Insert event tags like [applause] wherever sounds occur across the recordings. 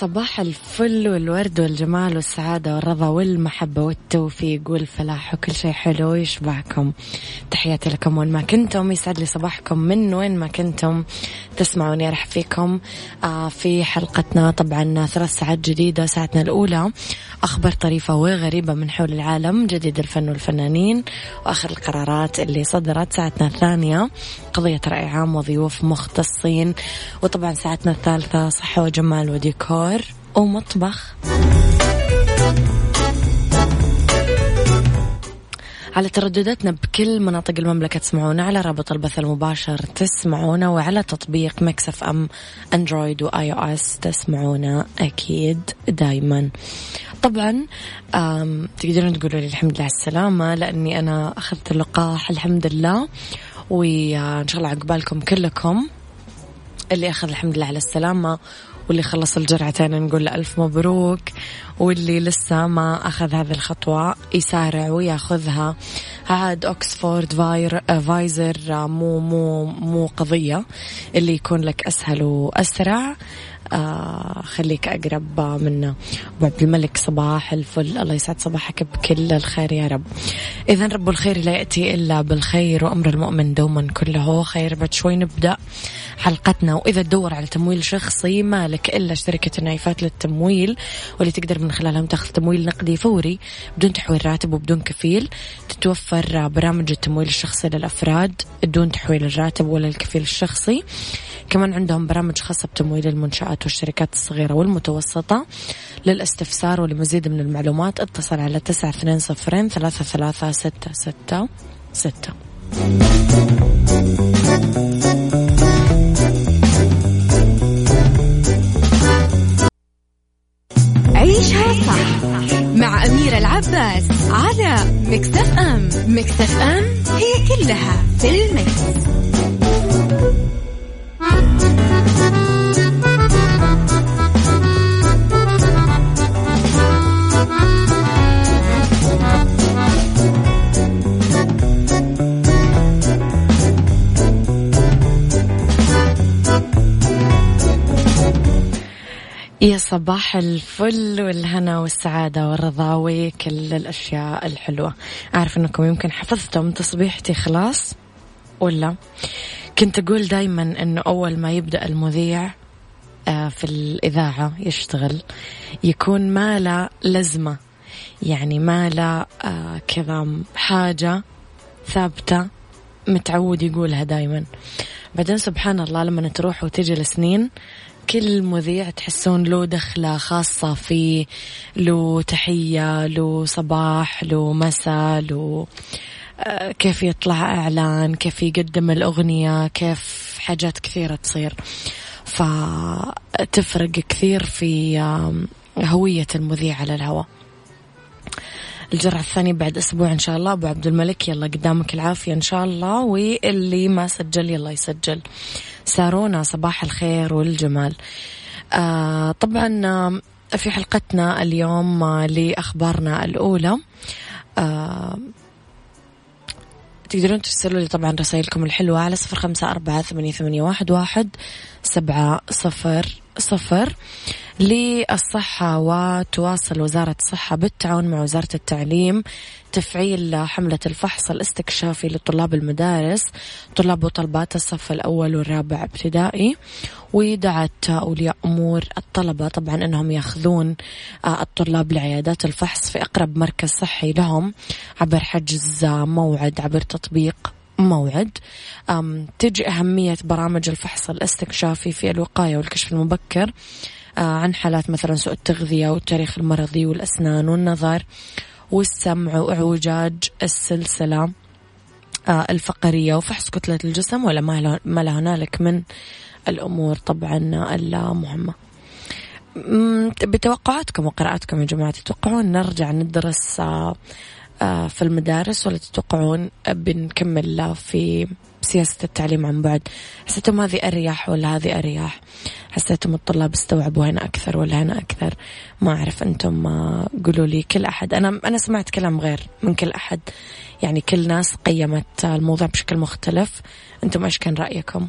صباح الفل والورد والجمال والسعادة والرضا والمحبة والتوفيق والفلاح وكل شيء حلو يشبعكم تحياتي لكم وين ما كنتم يسعد لي صباحكم من وين ما كنتم. تسمعوني أرح فيكم. آه، في حلقتنا طبعا ثلاث ساعات جديدة ساعتنا الأولى. أخبار طريفة وغريبة من حول العالم جديد الفن والفنانين وآخر القرارات اللي صدرت. ساعتنا الثانية قضية رأي عام وضيوف مختصين. وطبعا ساعتنا الثالثة صحة وجمال وديكور. ومطبخ. على تردداتنا بكل مناطق المملكة تسمعونا على رابط البث المباشر تسمعونا وعلى تطبيق مكسف أم Android و iOS تسمعونا أكيد دايما. طبعا تقدرون تقولوا لي الحمد لله على السلامة لأني أنا أخذت اللقاح الحمد لله وإن شاء الله عقبالكم كلكم. اللي أخذ الحمد لله على السلامة واللي خلص الجرعتين نقول له ألف مبروك واللي لسه ما أخذ هذه الخطوة يسارع وياخذها. عاد أكسفورد فاير فايزر مو مو مو قضية اللي يكون لك أسهل وأسرع. خليك أقرب منه أبو عبد الملك. صباح الفل. الله يسعد صباحك بكل الخير يا رب. إذا رب الخير لا يأتي إلا بالخير وأمر المؤمن دوما كله خير. بعد شوي نبدأ حلقتنا. وإذا تدور على تمويل شخصي مالك إلا شركة النايفات للتمويل. واللي تقدر من خلالهم تاخذ تمويل نقدي فوري بدون تحويل راتب وبدون كفيل. تتوفر برامج التمويل الشخصي للأفراد بدون تحويل الراتب ولا الكفيل الشخصي. كمان عندهم برامج خاصة بتمويل المنشآت. والشركات الصغيرة والمتوسطة للاستفسار ولمزيد من المعلومات اتصل على تسعة اثنين صفرين ثلاثة ثلاثة ستة ستة ستة عيشها صح مع أميرة العباس على مكتف أم مكتف أم هي كلها في المكس. يا صباح الفل والهنا والسعادة والرضا وكل الأشياء الحلوة. أعرف أنكم يمكن حفظتم تصبيحتي خلاص ولا؟ كنت أقول دايما أنه أول ما يبدأ المذيع آه، في الإذاعة يشتغل يكون ما له لزمة يعني ما له آه، كذا حاجة ثابتة متعود يقولها دايما. بعدين سبحان الله لما تروح وتجي لسنين كل مذيع تحسون له دخلة خاصة فيه له تحية له صباح له مساء له آه، كيف يطلع إعلان كيف يقدم الأغنية كيف حاجات كثيرة تصير. فتفرق كثير في هوية المذيع على الهواء. الجرعة الثانية بعد أسبوع إن شاء الله أبو عبد الملك يلا قدامك العافية إن شاء الله واللي ما سجل يلا يسجل. سارونا صباح الخير والجمال. آه طبعا آه، في حلقتنا اليوم آه لأخبارنا الأولى. تقدرون ترسلوا لي طبعا رسائلكم الحلوة على صفر خمسة أربعة ثمانية, واحد سبعة صفر صفر للصحة وتواصل وزارة الصحة بالتعاون مع وزارة التعليم تفعيل حملة الفحص الاستكشافي لطلاب المدارس طلاب وطلبات الصف الأول والرابع ابتدائي ودعت أولياء أمور الطلبة. طبعا أنهم يأخذون آه، الطلاب لعيادات الفحص في أقرب مركز صحي لهم عبر حجز موعد عبر تطبيق موعد. تجي أهمية برامج الفحص الاستكشافي في الوقاية والكشف المبكر آه، عن حالات مثلا سوء التغذية والتاريخ المرضي والأسنان والنظر والسمع وإعوجاج السلسلة آه، الفقرية وفحص كتلة الجسم ولا ما لا هنالك من الأمور طبعا المهمة بتوقعاتكم وقراءاتكم يا جماعة تتوقعون نرجع ندرس آه، في المدارس ولا تتوقعون بنكمل في سياسة التعليم عن بعد؟ حسيتم هذه أريح ولا هذه أريح حسيتم الطلاب استوعبوا هنا أكثر ولا هنا أكثر؟ ما أعرف أنتم قولوا لي كل أحد. أنا أنا سمعت كلام غير من كل أحد. يعني كل ناس قيمت الموضوع بشكل مختلف. أنتم إيش كان رأيكم؟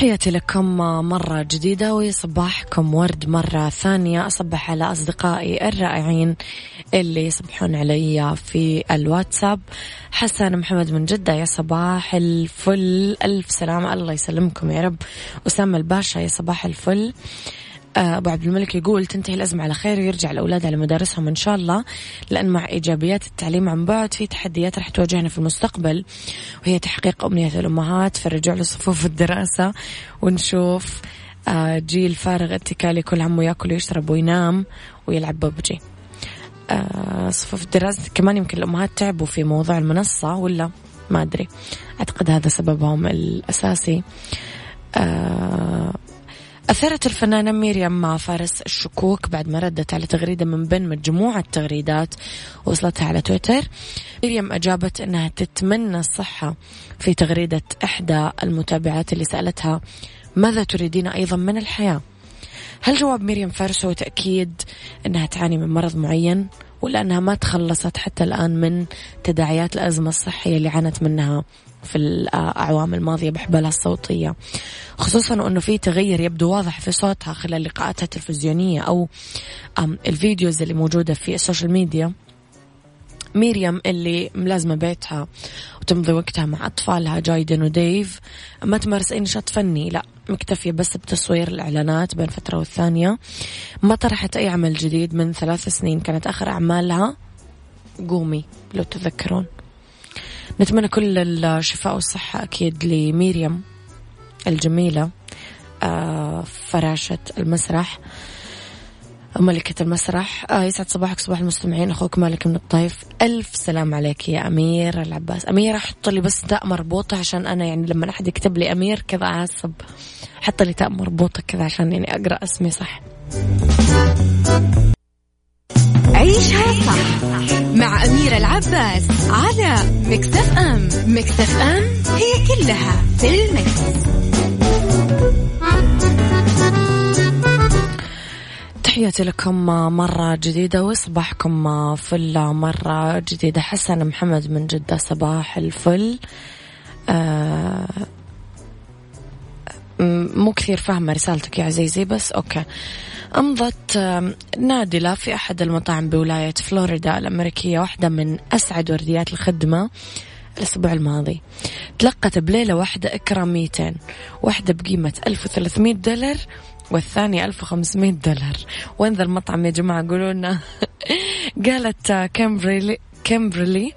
تحياتي لكم مرة جديدة وصباحكم ورد مرة ثانية. أصبح على أصدقائي الرائعين اللي يصبحون علي في الواتساب. حسن محمد من جدة يا صباح الفل. ألف سلامة. الله يسلمكم يا رب. أسامة الباشا يا صباح الفل. أبو عبد الملك يقول تنتهي الأزمة على خير ويرجع الأولاد على مدارسهم إن شاء الله لأن مع إيجابيات التعليم عن بعد في تحديات راح تواجهنا في المستقبل وهي تحقيق أمنية الأمهات في الرجوع لصفوف الدراسة ونشوف آه، جيل فارغ اتكالي كل همه يأكل ويشرب وينام ويلعب ببجي. آه، صفوف الدراسة كمان يمكن الأمهات تعبوا في موضوع المنصة ولا؟ ما أدري. أعتقد هذا سببهم الأساسي. أثارت الفنانة ميريام فارس الشكوك بعد ما ردت على تغريدة من بين مجموعة تغريدات وصلتها على تويتر. ميريام أجابت أنها تتمنى الصحة في تغريدة إحدى المتابعات اللي سألتها ماذا تريدين أيضا من الحياة؟ هل جواب ميريام فارس هو تأكيد أنها تعاني من مرض معين ولا أنها ما تخلصت حتى الآن من تداعيات الأزمة الصحية اللي عانت منها في الأعوام الماضية بحبالها الصوتية. خصوصا أنه في تغير يبدو واضح في صوتها خلال لقاءاتها التلفزيونية أو ال videos اللي موجودة في ال social media. ميريام اللي ملازمة بيتها وتمضي وقتها مع أطفالها جايدن وديف. ما تمارس أي نشاط فني لا مكتفية بس بتصوير الإعلانات بين فترة والثانية. ما طرحت أي عمل جديد من ثلاث سنين كانت آخر أعمالها قومي لو تذكرون. نتمنى كل الشفاء والصحة أكيد لميريم الجميلة آه، فراشة المسرح ملكة المسرح. آه يسعد صباحك صباح المستمعين. أخوك مالك من الطيف. ألف سلام عليك يا أمير العباس. أمير حط لي بس تاء مربوطة عشان أنا يعني لما أحد يكتب لي أمير كذا أعصب. حط لي تاء مربوطة كذا عشان يعني أقرأ اسمي صح. عيشها صح مع أميرة العباس على مكتف أم مكتف أم هي كلها في ال mix. تحياتي لكم مرة جديدة وصباحكم فل مرة جديدة. حسن محمد من جدة صباح الفل. آه مو كثير فاهمة رسالتك يا عزيزي بس okay. أمضت نادلة في أحد المطاعم بولاية فلوريدا الأمريكية واحدة من أسعد ورديات الخدمة الأسبوع الماضي. تلقت بليلة واحدة إكراميتين واحدة بقيمة 1300 دولار والثانية 1500 دولار. وين ذا المطعم يا جماعة؟ قولوا لنا. [laughs] قالت كامبريلي كامبرلي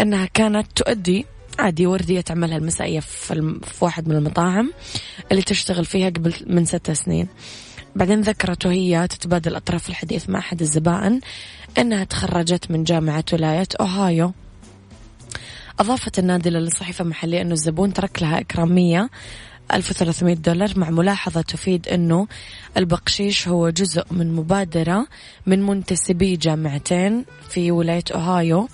أنها كانت تؤدي عادي وردية عملها المسائية في, في واحد من المطاعم اللي تشتغل فيها قبل من ستة سنين. بعدين ذكرت وهي تتبادل أطراف الحديث مع أحد الزبائن أنها تخرجت من جامعة ولاية أوهايو. أضافت النادلة للصحيفة المحلية أنه الزبون ترك لها إكرامية 1300 دولار مع ملاحظة تفيد أنه البقشيش هو جزء من مبادرة من منتسبي جامعتين في ولاية أوهايو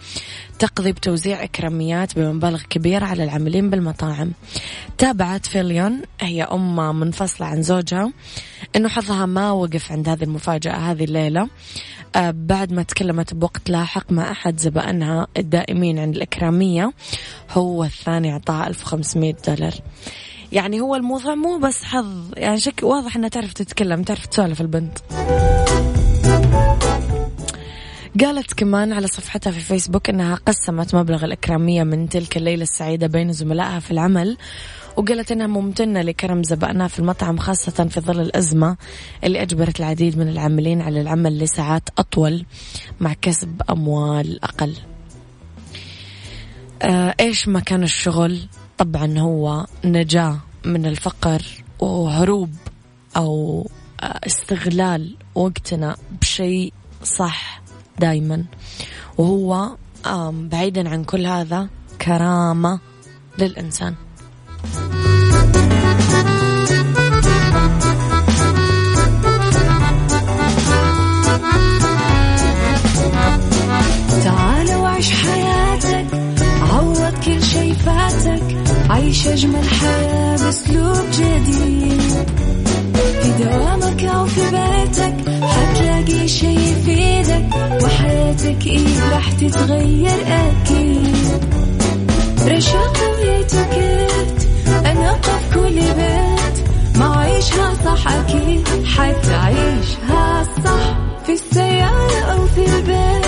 تقضي بتوزيع إكراميات بمبالغ كبيرة على العاملين بالمطاعم. تابعت فيليون هي أم منفصلة عن زوجها أنه حظها ما وقف عند هذه المفاجأة هذه الليلة. آه، بعد ما تكلمت بوقت لاحق مع أحد زبائنها الدائمين عند الإكرامية هو الثاني أعطاها 1500 دولار. يعني هو الموضوع مو بس حظ. يعني شك واضح انها تعرف تتكلم تعرف تسولف البنت. قالت كمان على صفحتها في فيسبوك إنها قسمت مبلغ الإكرامية من تلك الليلة السعيدة بين زملائها في العمل وقالت إنها ممتنة لكرم زبائنها في المطعم خاصة في ظل الأزمة اللي أجبرت العديد من العاملين على العمل لساعات أطول مع كسب أموال أقل. آه إيش ما كان الشغل؟ طبعا هو نجاة من الفقر وهروب آه، استغلال وقتنا بشيء صح دايما. وهو بعيدا عن كل هذا كرامة للإنسان. عيش أجمل حياة بأسلوب جديد. في دوامك أو في بيتك حتلاقي شي يفيدك وحياتك إيه راح تتغير أكيد. رشاق ويتوكيت أنا قف كل بيت. ما عيشها صح أكيد حتعيشها صح في السيارة أو في البيت.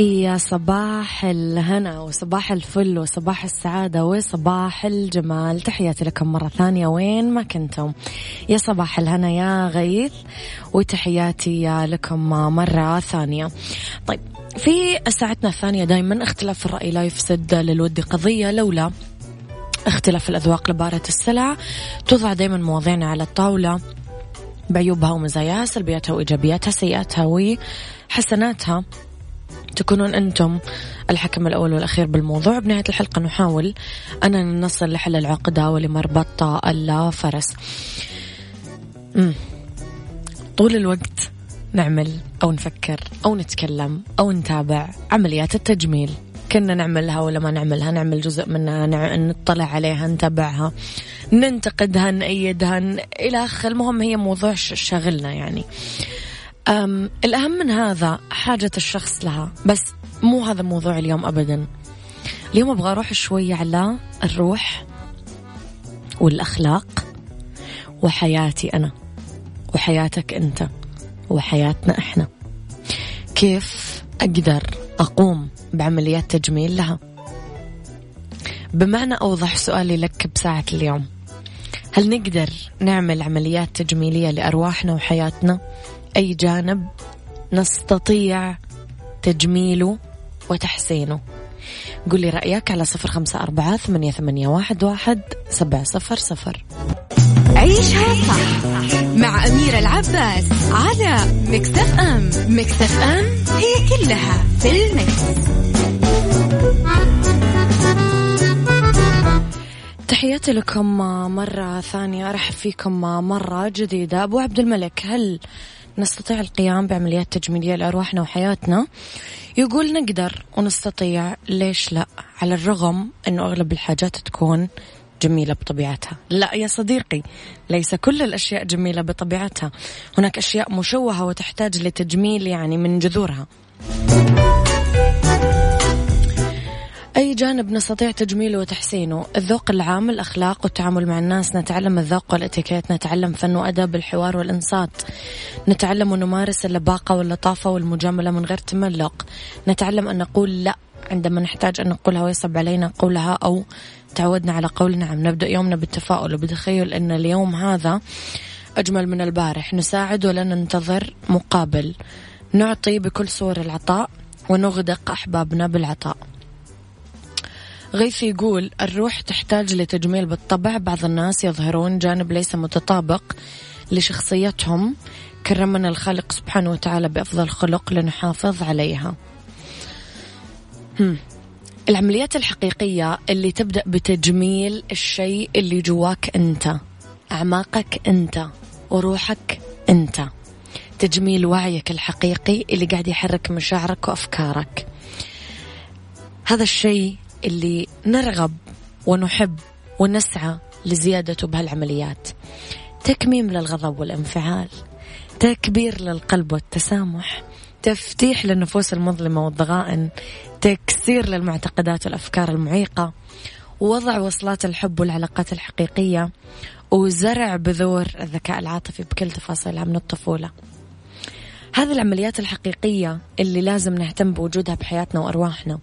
يا صباح الهنا وصباح الفل وصباح السعادة وصباح الجمال. تحياتي لكم مرة ثانية. وين ما كنتم. يا صباح الهنا يا غيث. وتحياتي لكم مرة ثانية. طيب في ساعتنا الثانية دايما اختلاف الرأي لا يفسد للود قضية لولا اختلاف الأذواق لبارة السلع. توضع دايما مواضيعنا على الطاولة. بعيوبها ومزاياها سلبياتها وإيجابياتها سيئاتها وحسناتها. تكونون أنتم الحكم الأول والأخير بالموضوع. بنهاية الحلقة نحاول أن نصل لحل العقدة ولمربط الفرس. مم. طول الوقت نعمل أو نفكر أو نتكلم أو نتابع عمليات التجميل. كنا نعملها ولا ما نعملها؟ نعمل جزء منها نطلع عليها نتابعها ننتقدها نأيدها إلى آخر. المهم هي موضوع شاغلنا يعني. أم الأهم من هذا حاجة الشخص لها بس مو هذا موضوع اليوم أبدا. اليوم أبغى أروح شوي على الروح والأخلاق وحياتي أنا وحياتك أنت وحياتنا إحنا. كيف أقدر أقوم بعمليات تجميل لها؟ بمعنى أوضح سؤالي لك بساعة اليوم. هل نقدر نعمل عمليات تجميلية لأرواحنا وحياتنا؟ أي جانب نستطيع تجميله وتحسينه. قل لي رأيك على صفر خمسة أربعة ثمانية, ثمانية واحد, واحد سبعة صفر صفر. عيشها صح مع أميرة العباس على مكتف أم مكتف أم هي كلها في المكس. تحياتي لكم مرة ثانية أرحب فيكم مرة جديدة. أبو عبد الملك هل نستطيع القيام بعمليات تجميلية لأرواحنا وحياتنا. يقول نقدر ونستطيع ليش لا؟ على الرغم أنه أغلب الحاجات تكون جميلة بطبيعتها. لا يا صديقي ليس كل الأشياء جميلة بطبيعتها. هناك أشياء مشوهة وتحتاج لتجميل يعني من جذورها. أي جانب نستطيع تجميله وتحسينه؟ الذوق العام الأخلاق والتعامل مع الناس نتعلم الذوق والاتيكيت نتعلم فن وأدب الحوار والإنصات. نتعلم ونمارس اللباقة واللطافة والمجاملة من غير تملق. نتعلم أن نقول لا عندما نحتاج أن نقولها ويصعب علينا قولها أو تعودنا على قول نعم. نبدأ يومنا بالتفاؤل وبتخيل أن اليوم هذا أجمل من البارح. نساعد ولا ننتظر مقابل. نعطي بكل صور العطاء ونغدق أحبابنا بالعطاء. غيث يقول الروح تحتاج لتجميل بالطبع. بعض الناس يظهرون جانب ليس متطابق لشخصيتهم كرمنا الخالق سبحانه وتعالى بأفضل خلق لنحافظ عليها. هم. العمليات الحقيقية اللي تبدأ بتجميل الشيء اللي جواك أنت أعماقك أنت وروحك أنت. تجميل وعيك الحقيقي اللي قاعد يحرك مشاعرك وأفكارك. هذا الشيء اللي نرغب ونحب ونسعى لزيادته بهالعمليات. تكميم للغضب والانفعال تكبير للقلب والتسامح تفتيح للنفوس المظلمة والضغائن تكسير للمعتقدات والأفكار المعيقة وضع وصلات الحب والعلاقات الحقيقية وزرع بذور الذكاء العاطفي بكل تفاصيلها من الطفولة. هذه العمليات الحقيقية اللي لازم نهتم بوجودها بحياتنا وأرواحنا.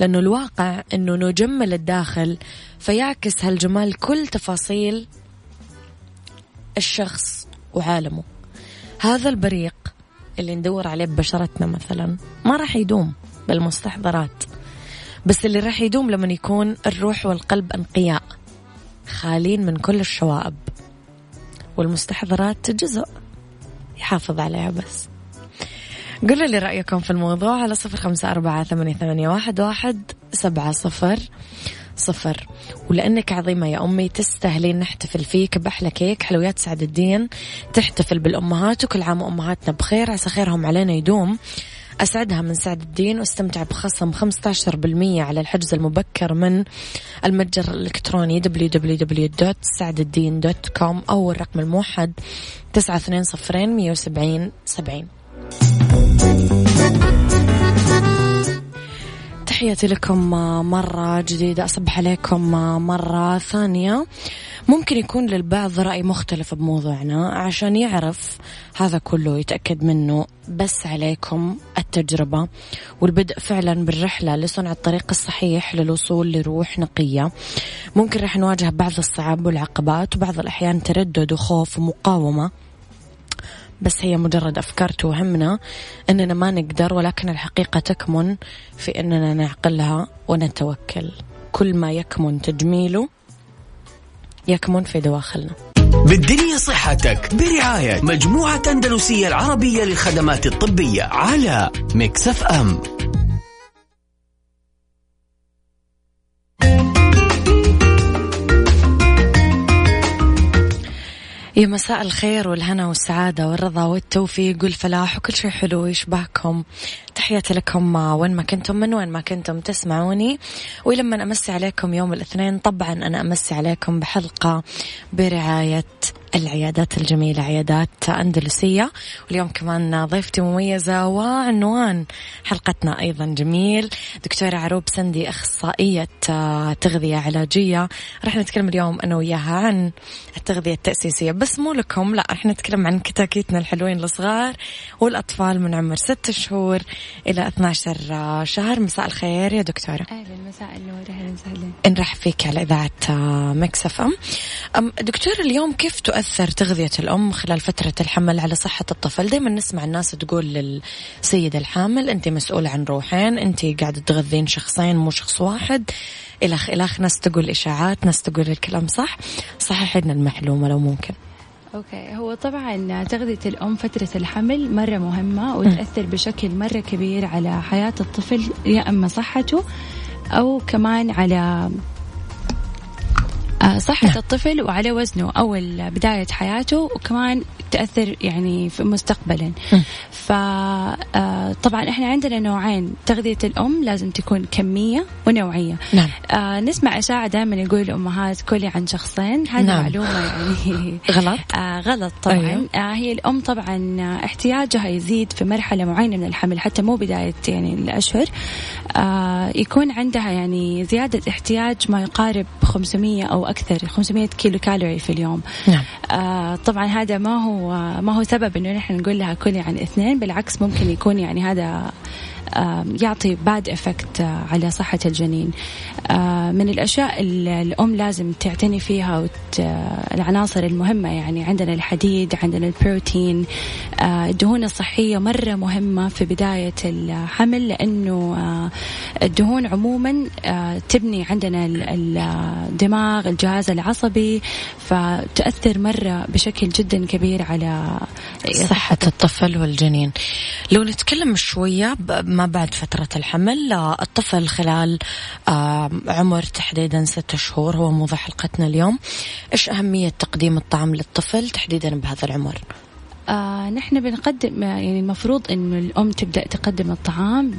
لأنه الواقع أنه نجمل الداخل فيعكس هالجمال كل تفاصيل الشخص وعالمه. هذا البريق اللي ندور عليه ببشرتنا مثلا ما راح يدوم بالمستحضرات بس اللي راح يدوم لما يكون الروح والقلب أنقياء خالين من كل الشوائب والمستحضرات جزء يحافظ عليها بس. قولوا لي رأيكم في الموضوع على صفر خمسة أربعة ثمانية, ثمانية واحد, واحد سبعة صفر صفر. ولأنك عظيمة يا أمي تستاهلين نحتفل فيك بأحلى كيك حلويات سعد الدين تحتفل بالأمهات وكل عام أمهاتنا بخير عسى خيرهم علينا يدوم. أسعدها من سعد الدين واستمتع بخصم 15% على الحجز المبكر من المتجر الإلكتروني www.سعدالدين.com أو الرقم الموحد 920 170 70 تحياتي لكم مرة جديدة. أصبح عليكم مرة ثانية. ممكن يكون للبعض رأي مختلف بموضوعنا عشان يعرف هذا كله يتأكد منه. بس عليكم التجربة والبدء فعلا بالرحلة لصنع الطريق الصحيح للوصول لروح نقية. ممكن رح نواجه بعض الصعاب والعقبات وبعض الأحيان تردد وخوف ومقاومة. بس هي مجرد أفكار توهمنا أننا ما نقدر ولكن الحقيقة تكمن في أننا نعقلها ونتوكل. كل ما يكمن تجميله يكمن في دواخلنا. بالدنيا صحتك برعاية مجموعة أندلسية العربية للخدمات الطبية على مكسف أم. يا مساء الخير والهنا والسعادة والرضا والتوفيق والفلاح وكل شيء حلو يشبهكم تحياتي لكم وين ما كنتم من وين ما كنتم تسمعوني. ولما أمسي عليكم يوم الاثنين طبعا أنا أمسي عليكم بحلقة برعاية العيادات الجميلة عيادات أندلسية. واليوم كمان ضيفتي مميزة وعنوان حلقتنا أيضا جميل. دكتورة عروب سندي أخصائية تغذية علاجية. راح نتكلم اليوم أنا وياها عن التغذية التأسيسية. بس مو لكم لا راح نتكلم عن كتاكيتنا الحلوين الصغار والأطفال من عمر ست شهور إلى 12 شهر. مساء الخير يا دكتورة. أهلا مساء النور أهلا وسهلا. نرحب فيك على إذاعة مكسف أم. دكتور اليوم كيف تؤثر تأثر تغذية الأم خلال فترة الحمل على صحة الطفل. دائما نسمع الناس تقول للسيدة الحامل أنت مسؤولة عن روحين أنت قاعدة تغذين شخصين مو شخص واحد. إلخ إلخ ناس تقول إشاعات ناس تقول الكلام صح. صحح لنا المعلومة لو ممكن. أوكي. هو طبعا تغذية الأم فترة الحمل مرة مهمة وتأثر بشكل مرة كبير على حياة الطفل يا إما صحته أو كمان على صحة نعم. الطفل وعلى وزنه أول بداية حياته وكمان تأثر يعني في مستقبلا فطبعا آه، إحنا عندنا نوعين تغذية الأم لازم تكون كمية ونوعية نعم. آه نسمع إشاعة دائما يقول الأمهات كلي عن شخصين هذه نعم. معلومة يعني [laughs] غلط آه غلط طبعا أيوه. آه هي الأم طبعا احتياجها يزيد في مرحلة معينة من الحمل حتى مو بداية يعني الأشهر آه يكون عندها يعني زيادة احتياج ما يقارب 500 أو أكثر 500 kilo calorie في اليوم نعم. آه طبعا هذا ما هو ما هو سبب إنه نحن نقول لها كلي عن اثنين بالعكس ممكن يكون يعني هذا يعطي bad effect على صحة الجنين. من الأشياء اللي الأم لازم تعتني فيها العناصر المهمة يعني عندنا الحديد عندنا البروتين. الدهون الصحية مرة مهمة في بداية الحمل لأنه الدهون عموما تبني عندنا الدماغ الجهاز العصبي فتأثر مرة بشكل جدا كبير على صحة الطفل والجنين. لو نتكلم شوية ما بعد فترة الحمل الطفل خلال عمر تحديدا ستة شهور هو موضوع حلقتنا اليوم. إيش أهمية تقديم الطعام للطفل تحديدا بهذا العمر؟ آه نحن بنقدم يعني المفروض إنه الأم تبدأ تقدم الطعام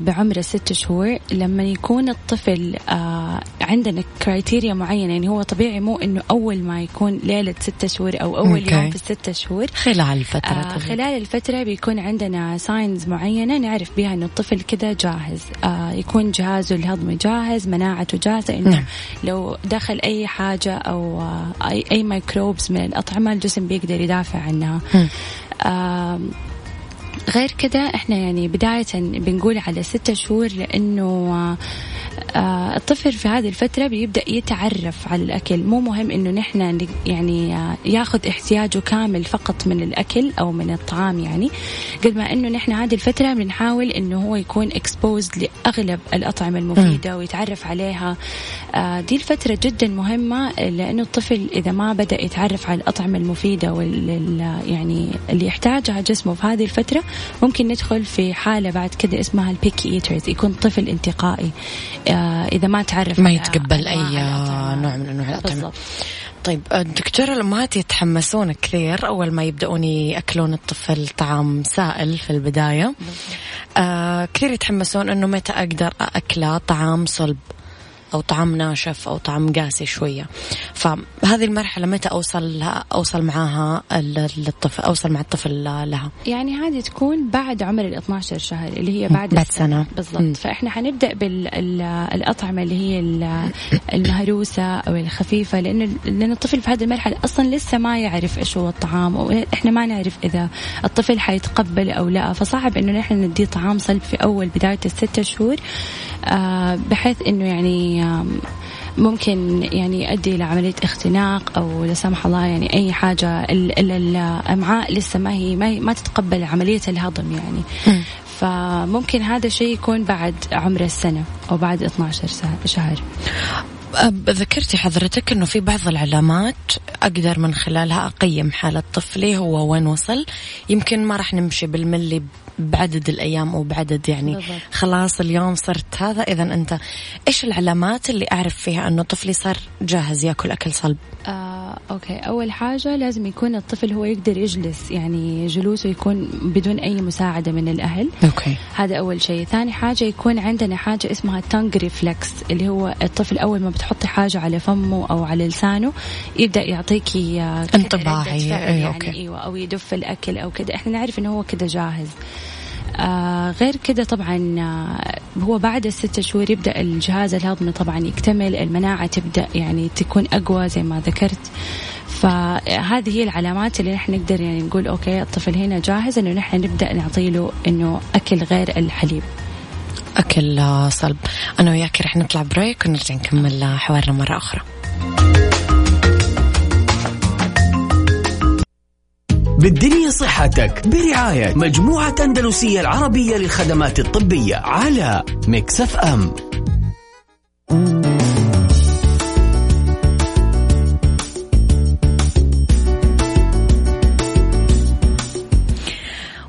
بعمر ست شهور. لما يكون الطفل آه عندنا criteria معينة يعني هو طبيعي مو إنه أول ما يكون ليلة ست شهور أو أول okay. يوم في الست شهور. خلال الفترة آه خلال الفترة بيكون عندنا signs معينة نعرف بها إنه الطفل كذا جاهز. آه يكون جهازه الهضمي جاهز مناعته جاهزة إنه نعم. لو دخل أي حاجة أو آه أي أي microbes من الأطعمة الجسم بيقدر يدافع عنها. آه غير كده إحنا يعني بداية بنقول على ستة شهور لأنه آه الطفل في هذه الفترة بيبدأ يتعرف على الأكل. مو مهم إنه نحن يعني آه ياخذ احتياجه كامل فقط من الأكل أو من الطعام يعني. قد ما إنه نحن هذه الفترة بنحاول إنه هو يكون exposed لأغلب الأطعمة المفيدة ويتعرف عليها. آه دي الفترة جدا مهمة لأنه الطفل إذا ما بدأ يتعرف على الأطعمة المفيدة وال يعني اللي يحتاجها جسمه في هذه الفترة ممكن ندخل في حالة بعد كده اسمها البيكي ايترز يكون طفل انتقائي. إذا ما تعرف ما يتقبل أي نوع من أنواع الاطعمه طيب دكتورة الأمهات يتحمسون كثير أول ما يبدأون يأكلون الطفل طعام سائل في البداية؟ آه كثير يتحمسون أنه متى أقدر أكله طعام صلب. أو طعام ناشف أو طعام قاسي شوية. فهذه المرحلة متى أوصل لها أوصل معاها للطفل أوصل مع الطفل لها؟ يعني هذه تكون بعد عمر ال 12 شهر اللي هي بعد بعد سنة. بالضبط. فإحنا حنبدأ بالأطعمة اللي هي المهروسة أو الخفيفة لأن لأن الطفل في هذه المرحلة أصلا لسه ما يعرف إيش هو الطعام وإحنا ما نعرف إذا الطفل حيتقبل أو لا. فصعب إنه نحن نديه طعام صلب في أول بداية الستة شهور. بحيث إنه يعني ممكن يعني يؤدي إلى عملية اختناق أو لا سمح الله يعني أي حاجة. الأمعاء لسه ما هي ما, هي ما تتقبل عملية الهضم يعني. فممكن هذا الشيء يكون بعد عمر السنة أو بعد 12 شهر. ذكرتي حضرتك إنه في بعض العلامات أقدر من خلالها أقيم حالة طفلي هو وين وصل. يمكن ما راح نمشي بالملي بعدد الأيام أو بعدد يعني بالضبط. خلاص اليوم صرت هذا. اذا أنت إيش العلامات اللي أعرف فيها انه طفلي صار جاهز يأكل أكل صلب؟ آه، okay. أول حاجة لازم يكون الطفل هو يقدر يجلس يعني جلوسه يكون بدون أي مساعدة من الأهل. okay. هذا أول شيء. ثاني حاجة يكون عندنا حاجة اسمها tongue reflex اللي هو الطفل أول ما بتحطي حاجة على فمه أو على لسانه يبدأ يعطيكي انطباعي. يعني okay. أيوه أو يدف الأكل أو كذا إحنا نعرف إنه هو كذا جاهز. آه غير كده طبعا آه هو بعد الستة شهور يبدأ الجهاز الهضمي طبعا يكتمل المناعة تبدأ يعني تكون أقوى زي ما ذكرت. فهذه هي العلامات اللي نحن نقدر يعني نقول okay الطفل هنا جاهز إنه نحن نبدأ نعطي له إنه أكل غير الحليب. أكل صلب. أنا وياك رح نطلع break ونرجع نكمل حوارنا مرة أخرى. بالدنيا صحتك برعاية مجموعة أندلسية العربية للخدمات الطبية على Mix FM.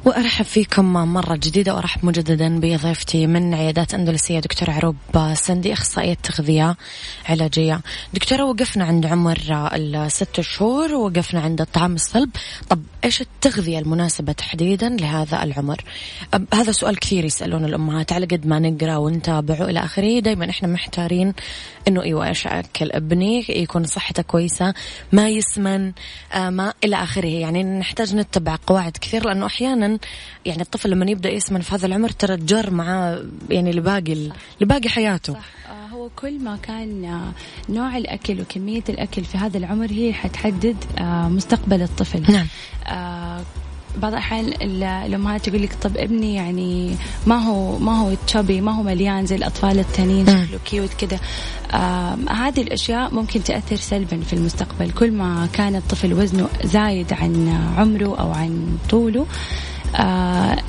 وأرحب فيكم مرة جديدة وأرحب مجددا بضيفتي من عيادات أندلسية دكتور عروب سندي أخصائية تغذية علاجية. دكتورة وقفنا عند عمر الست شهور ووقفنا عند الطعام الصلب، طب إيش التغذية المناسبة تحديدا لهذا العمر؟ هذا سؤال كثير يسألون الأمهات على قد ما نقرأ ونتابع والى آخره، دائما إحنا محتارين إنه إيوه إيش أكل ابني يكون صحته كويسة، ما يسمن، ما إلى آخره، يعني نحتاج نتبع قواعد كثير لأنه أحيانا يعني الطفل لما يبدأ يسمن في هذا العمر ترى تجر معاه يعني لباقي لباقي حياته. صح. هو كل ما كان نوع الأكل وكمية الأكل في هذا العمر هي حتحدد مستقبل الطفل. نعم. بعض الأحيان الأمهات تقول لك طب ابني يعني ما هو ما هو تشابي ما هو مليان زي الأطفال التانيين شكله كيوت آه هذه الأشياء ممكن تأثر سلبا في المستقبل. كل ما كان الطفل وزنه زايد عن عمره أو عن طوله آه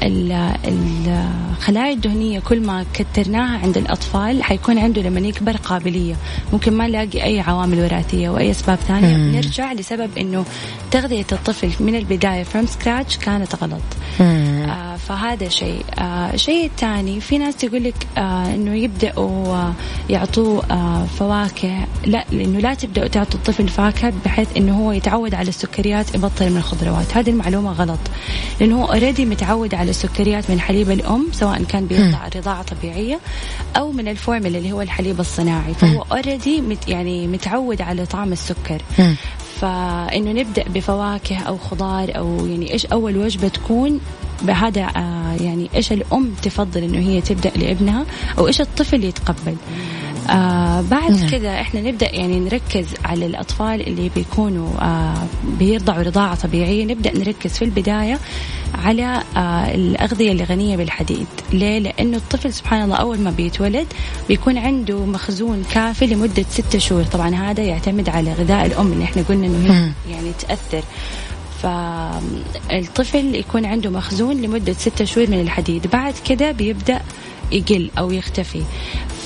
الخلايا الدهنية كل ما كترناها عند الأطفال حيكون عنده لما يكبر قابلية. ممكن ما نلاقي أي عوامل وراثية وأي أسباب ثانية. مم. نرجع لسبب أنه تغذية الطفل من البداية from scratch كانت غلط. آه فهذا شيء. آه الثاني في ناس تقول لك آه أنه يبدأوا آه يعطوه آه فواكه. لا لأنه لا تبدأوا تعطوا الطفل فاكهة بحيث أنه هو يتعود على السكريات يبطل من الخضروات. هذه المعلومة غلط. لأنه هو already متعود على السكريات من حليب الأم سواء كان بيرضع رضاعه طبيعيه أو من الفورمولا اللي هو الحليب الصناعي. فهو already مت يعني متعود على طعم السكر. فإنه نبدأ بفواكه أو خضار أو يعني إيش أول وجبة تكون بهذا آه يعني إيش الأم تفضل إنه هي تبدأ لابنها أو إيش الطفل يتقبل. آه بعد نعم. كذا إحنا نبدأ يعني نركز على الأطفال اللي بيكونوا آه بيرضعوا رضاعة طبيعية. نبدأ نركز في البداية على آه الأغذية اللي غنيه بالحديد. ليه؟ لأنه الطفل سبحان الله أول ما بيتولد بيكون عنده مخزون كافي لمدة ستة شهور. طبعا هذا يعتمد على غذاء الأم اللي إحنا قلنا إنه يعني تأثر. فالطفل يكون عنده مخزون لمدة ستة شهور من الحديد. بعد كده بيبدأ يقل أو يختفي.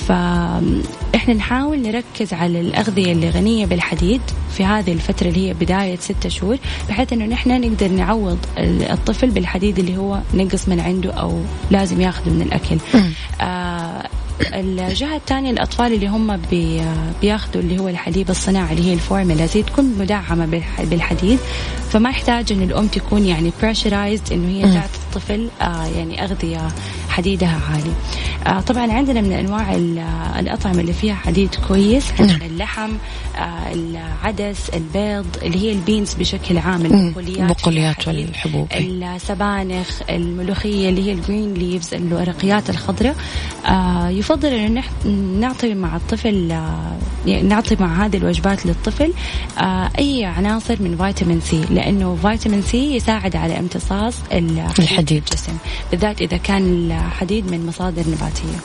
فإحنا نحاول نركز على الأغذية اللي غنية بالحديد في هذه الفترة اللي هي بداية ستة شهور بحيث إنه نحن نقدر نعوض الطفل بالحديد اللي هو نقص من عنده أو لازم ياخذه من الأكل. آه الجهة الثانية الأطفال اللي هم بي بياخذوا اللي هو الحليب الصناعي اللي هي الفورمولا زي تكون مدعمة بالحديد فما يحتاج إن الأم تكون يعني pressurized إنه هي تعطي الطفل آه يعني أغذية حديدها عالي. طبعا عندنا من أنواع الأطعمة اللي فيها حديد كويس عندنا. اللحم آه العدس البيض اللي هي ال beans بشكل عام البقوليات البقوليات والحبوب. السبانخ الملوخية اللي هي ال green leaves الورقيات الخضراء. آه يفضل انه نعطي مع الطفل آه، يعني نعطي مع هذه الوجبات للطفل آه، أي عناصر من فيتامين سي لأنه فيتامين سي يساعد على امتصاص الحديد. الجسم بالذات إذا كان الحديد من مصادر نباتيه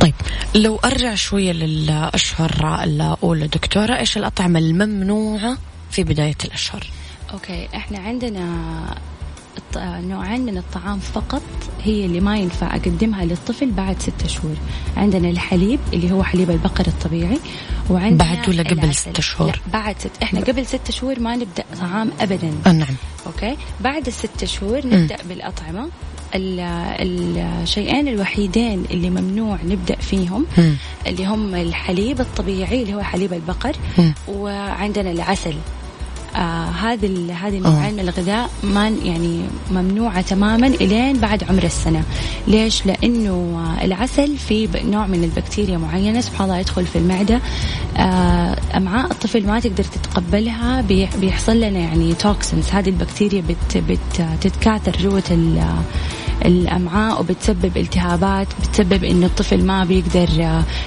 طيب لو أرجع شوية للأشهر الأولى دكتورة إيش الأطعمة الممنوعة في بداية الأشهر؟ أوكي إحنا عندنا نوعين من الطعام فقط هي اللي ما ينفع أقدمها للطفل بعد ستة شهور. عندنا الحليب اللي هو حليب البقر الطبيعي وعندنا بعد ولا قبل ستة شهور؟ بعد ست إحنا قبل ستة شهور ما نبدأ طعام أبدا. آه نعم. أوكي؟ بعد الستة شهور نبدأ م. بالأطعمة. الشيئين الوحيدين اللي ممنوع نبدأ فيهم م. اللي هم الحليب الطبيعي اللي هو حليب البقر م. وعندنا العسل آه هذه هذه النوعين من الغذاء ما يعني ممنوعة تماما إلين بعد عمر السنة ليش؟ لأنه العسل فيه نوع من البكتيريا معينة سبحان الله يدخل في المعدة آه أمعاء الطفل ما تقدر تتقبلها بيحصل لنا يعني توكسنز هذه البكتيريا بت بتتكاثر جوة الأمعاء وبتسبب التهابات بتسبب انه الطفل ما بيقدر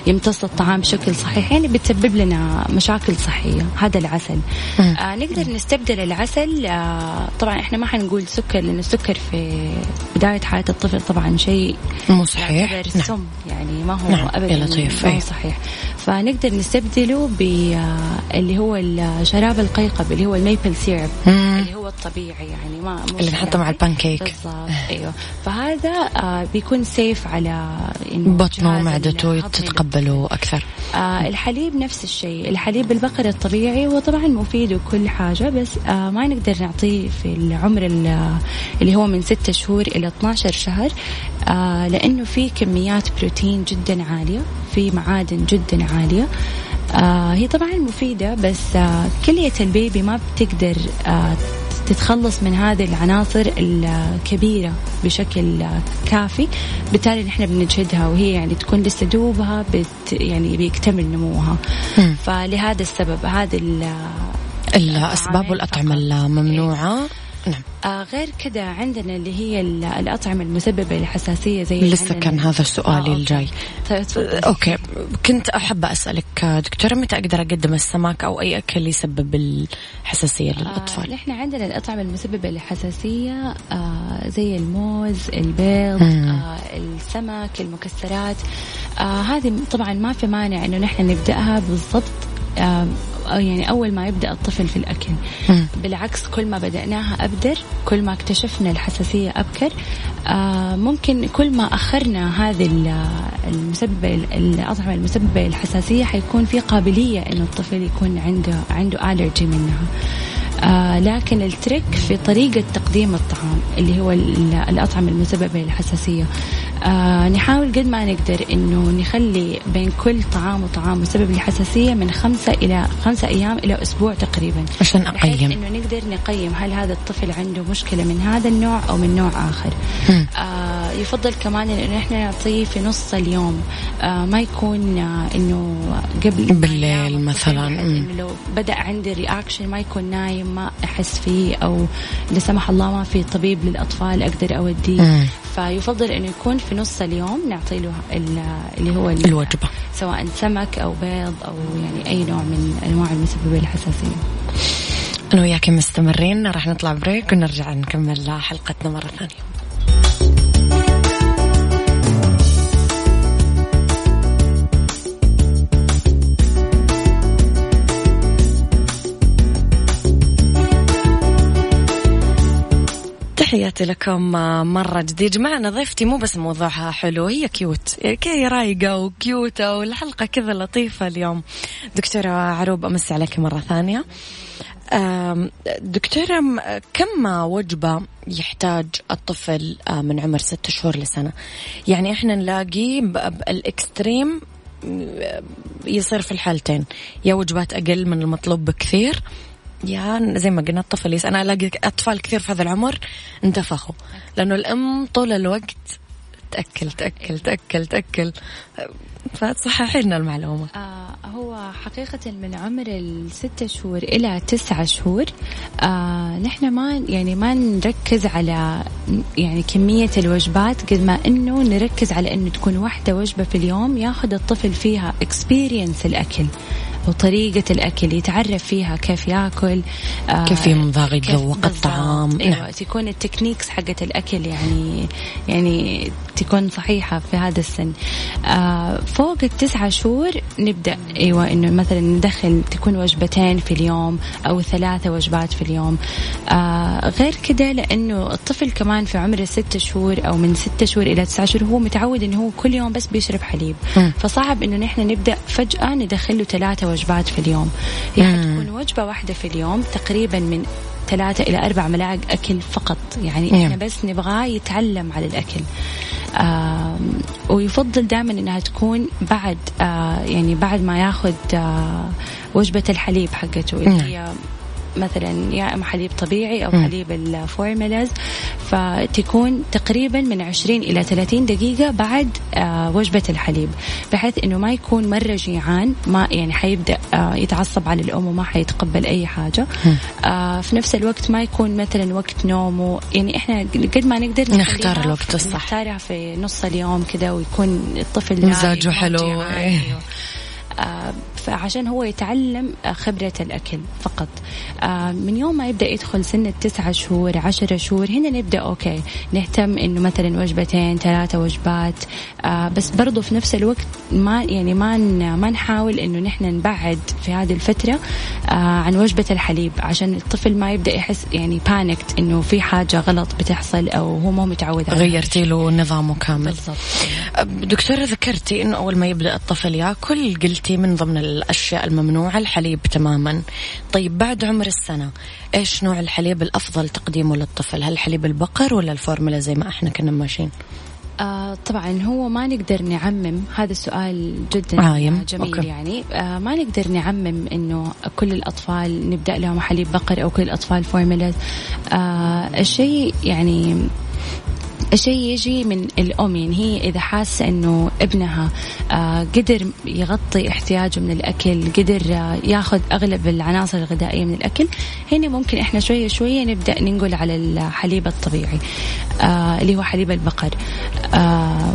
يمتص الطعام بشكل صحيح. يعني بتسبب لنا مشاكل صحية. هذا العسل. آه نقدر نستبدل العسل آه طبعا إحنا ما حنقول سكر لأن السكر في بداية حياة الطفل طبعا شيء مو صحيح. نعم. سم. يعني ما هو نعم. ابدا لطيف. ما هو صحيح. فنقدر نستبدله باللي هو الشراب القيقب اللي هو ال maple syrup اللي هو الطبيعي يعني ما اللي نحطه مع البانكيك. بالضبط أيوه. فهذا آه بيكون safe على بطنه ومعدته تتقبله أكثر. آه الحليب نفس الشيء الحليب البقري الطبيعي هو طبعا مفيد وكل حاجة بس آه ما نقدر نعطيه في العمر اللي هو من 6 شهور إلى 12 شهر آه لأنه في كميات بروتين جدا عالية في معادن جدا عالية آه هي طبعا مفيدة بس آه كلية البيبي ما بتقدر آه تتخلص من هذه العناصر الكبيرة بشكل كافي. بالتالي نحن بنجهدها وهي يعني تكون لسه دوبها بت يعني بيكتمل نموها. م. فلهذا السبب هذه الأسباب والأطعمة الممنوعة. نعم. آه غير كذا عندنا اللي هي الأطعمة المسببة للحساسية زي لسه كان هذا سؤالي آه الجاي. طيب أوكي. كنت أحب أسألك دكتورة متى أقدر أقدم السمك أو أي أكل يسبب الحساسية للأطفال؟ آه نحن عندنا الأطعمة المسببة للحساسية آه زي الموز البيض آه السمك المكسرات. آه هذه طبعا ما في مانع إنه نحن نبدأها بالضبط. آه يعني أول ما يبدأ الطفل في الأكل. بالعكس كل ما بدأناها أبدر كل ما اكتشفنا الحساسية أبكر. آه ممكن كل ما أخرنا هذه المسببة الأطعمة المسببة للحساسية حيكون في قابلية إنه الطفل يكون عنده عنده ألرجي منها. آه لكن التريك في طريقة تقديم الطعام اللي هو الأطعمة المسببة للحساسية. آه نحاول قد ما نقدر إنه نخلي بين كل طعام وطعام مسبب للحساسيه من خمسة إلى خمسة أيام إلى أسبوع تقريبا. عشان أقيم. إنه نقدر نقيم هل هذا الطفل عنده مشكلة من هذا النوع أو من نوع آخر. آه يفضل كمان إنه إحنا نعطيه في نص اليوم. آه ما يكون آه إنه قبل بالليل مثلا. لو بدأ عندي رياكشن ما يكون نايم ما أحس فيه أو لا سمح الله ما في طبيب للأطفال أقدر أوديه. فيفضل انه يكون في نص اليوم نعطي له اللي هو الوجبة. سواء سمك أو بيض أو يعني أي نوع من أنواع المسببه للحساسيه أنا وياك مستمرين راح نطلع break ونرجع نكمل حلقتنا مرة ثانية. تحياتي لكم مرة جديد. جماعة ضيفتي مو بس موضوعها حلو هي كيوت كي رايقة وكيوتة والحلقة كذا لطيفة اليوم. دكتورة عروب أمسي عليك مرة ثانية. دكتورة كم وجبة يحتاج الطفل من عمر ستة شهور لسنة؟ يعني إحنا نلاقي الإكستريم يصير في الحالتين. يا وجبات أقل من المطلوب بكثير يا زي ما قلنا الطفل يس أنا ألاقي أطفال كثير في هذا العمر انتفخوا. لأنه الأم طول الوقت تأكل تأكل تأكل تأكل. فتصححي لنا المعلومة. آه هو حقيقة من عمر الستة شهور إلى تسعة شهور. آه نحن ما يعني ما نركز على يعني كمية الوجبات قد ما إنه نركز على إنه تكون واحدة وجبة في اليوم ياخذ الطفل فيها experience الأكل. وطريقة الأكل يتعرف فيها كيف يأكل آه كيف يمضغ يتذوق الطعام أيوة نعم. تكون ال techniques حقت الأكل يعني يعني تكون صحيحة في هذا السن. آه فوق التسعة شهور نبدأ أيوة إنه مثلا ندخل تكون وجبتين في اليوم أو ثلاثة وجبات في اليوم. آه غير كده لأنه الطفل كمان في عمر الست شهور أو من ستة شهور إلى تسعة شهور هو متعود إنه هو كل يوم بس بيشرب حليب. م. فصعب إنه نحن نبدأ فجأة ندخله ثلاثة وجبات في اليوم. يعني تكون وجبة واحدة في اليوم تقريبا من ثلاثة إلى أربع ملاعق أكل فقط يعني إحنا نعم. بس نبغاه يتعلم على الأكل آه ويفضل دائما إنها تكون بعد آه يعني بعد ما ياخذ آه وجبة الحليب حقته اللي نعم. هي مثلا يا اما حليب طبيعي أو حليب الفورميلاز فتكون تقريبا من 20 إلى 30 دقيقة بعد آه وجبة الحليب بحيث إنه ما يكون مرة جيعان ما يعني حيبدأ آه يتعصب على الأم وما حيتقبل أي حاجة. آه في نفس الوقت ما يكون مثلا وقت نومه يعني إحنا قد ما نقدر نختار الوقت الصح. نختارها في نص اليوم كذا ويكون الطفل مزاجه حلو. فعشان هو يتعلم خبرة الأكل فقط. آه، من يوم ما يبدأ يدخل سن التسعة شهور عشرة شهور هنا نبدأ أوكي نهتم إنه مثلا وجبتين ثلاثة وجبات. آه، بس برضو في نفس الوقت ما يعني ما ما نحاول إنه نحن نبعد في هذه الفترة عن وجبة الحليب عشان الطفل ما يبدأ يحس يعني بانكت إنه في حاجة غلط بتحصل أو هو مو متعود عليها. غيرتي له نظامه كامل. بالضبط. دكتورة ذكرتي إنه أول ما يبدأ الطفل ياكل قلت قلتي من ضمن الأشياء الممنوعة الحليب تماما. طيب بعد عمر السنة إيش نوع الحليب الأفضل تقديمه للطفل؟ هل حليب البقر ولا الفورمولا زي ما إحنا كنا ماشيين؟ آه طبعا هو ما نقدر نعمم هذا السؤال جدا عايم. جميل okay. يعني. آه ما نقدر نعمم إنه كل الأطفال نبدأ لهم حليب بقر أو كل الأطفال فورمولا. آه الشيء يعني الشيء يجي من الأم يعني هي إذا حاسة إنه ابنها آه قدر يغطي احتياجه من الأكل قدر آه ياخذ أغلب العناصر الغذائية من الأكل هنا ممكن إحنا شوية شوية نبدأ ننقل على الحليب الطبيعي آه اللي هو حليب البقر آه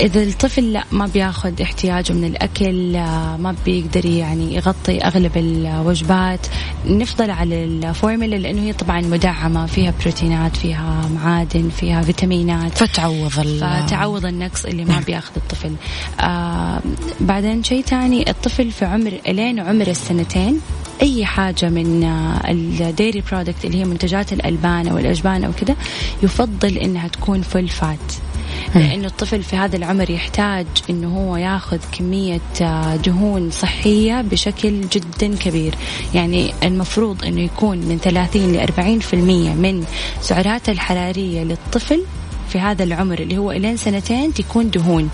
إذا الطفل لا ما بياخذ احتياجه من الأكل آه، ما بيقدر يعني يغطي أغلب الوجبات. نفضل على الفورمولا لأنه هي طبعا مدعمة فيها بروتينات فيها معادن فيها فيتامينات. فتعوض فتعوض النقص اللي ما. بياخذ الطفل. آه بعدين شيء ثاني الطفل في عمر الين عمر السنتين أي حاجة من آه، ال dairy product اللي هي منتجات الألبان أو الأجبان أو كذا يفضل إنها تكون فول فات لأنه الطفل في هذا العمر يحتاج أنه هو ياخذ كمية آه، دهون صحية بشكل جدا كبير. يعني المفروض أنه يكون من 30 ل 40% من سعراته الحرارية للطفل في هذا العمر اللي هو إلين سنتين تكون دهون.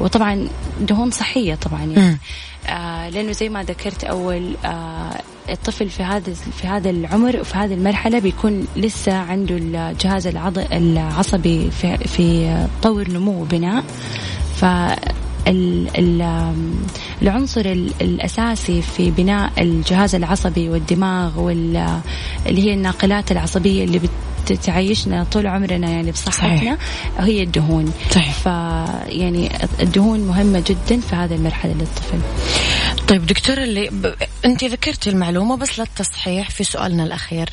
وطبعا دهون صحية طبعا يعني. آه لأنه زي ما ذكرت أول آه الطفل في هذا في هذا العمر وفي هذه المرحلة بيكون لسه عنده الجهاز العصبي في في طور نمو وبناء. ف العنصر الأساسي في بناء الجهاز العصبي والدماغ واللي هي الناقلات العصبية اللي تعيشنا طول عمرنا يعني بصحتنا صحيح. هي الدهون صحيح. ف يعني الدهون مهمة جدا في هذه المرحلة للطفل طيب دكتور اللي ب... انت ذكرتي المعلومة بس للتصحيح في سؤالنا الأخير.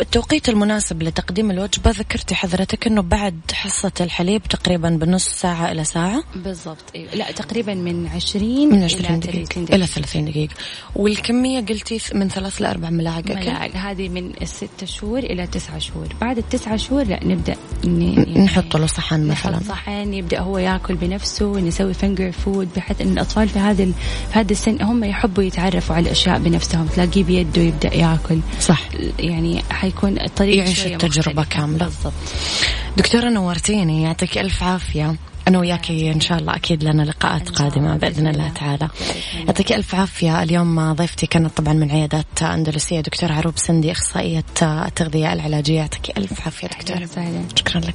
التوقيت المناسب لتقديم الوجبة ذكرتي حضرتك إنه بعد حصة الحليب تقريبا بنص ساعة إلى ساعة؟ بالضبط. إيه. لا تقريبا من 20 من 20 إلى دقيقة. 30 دقيقة. إلى 30 دقيقة. والكمية قلتي من ثلاث لاربع ملاعق ملاعق. هذه من الست شهور إلى تسعة شهور. بعد التسعة شهور لا نبدأ يعني نحط له صحن مثلا. نحط صحن يبدأ هو ياكل بنفسه نسوي فنجر فود بحيث إن الأطفال في هذا في هذا السن هم يحبوا يتعرفوا على الأشياء بنفسهم تلاقيه بيده يبدأ ياكل. صح. يعني حيكون الطريق يعيش التجربة كاملة. بالضبط. دكتورة نورتيني يعطيك ألف عافية. أنا وياكي إن شاء الله أكيد لنا لقاءات قادمة بإذن الله تعالى. يعطيك ألف عافية. اليوم ضيفتي كانت طبعا من عيادات أندلسية دكتور عروب سندي أخصائية التغذية العلاجية. يعطيك ألف عافية دكتورة. شكرا لك.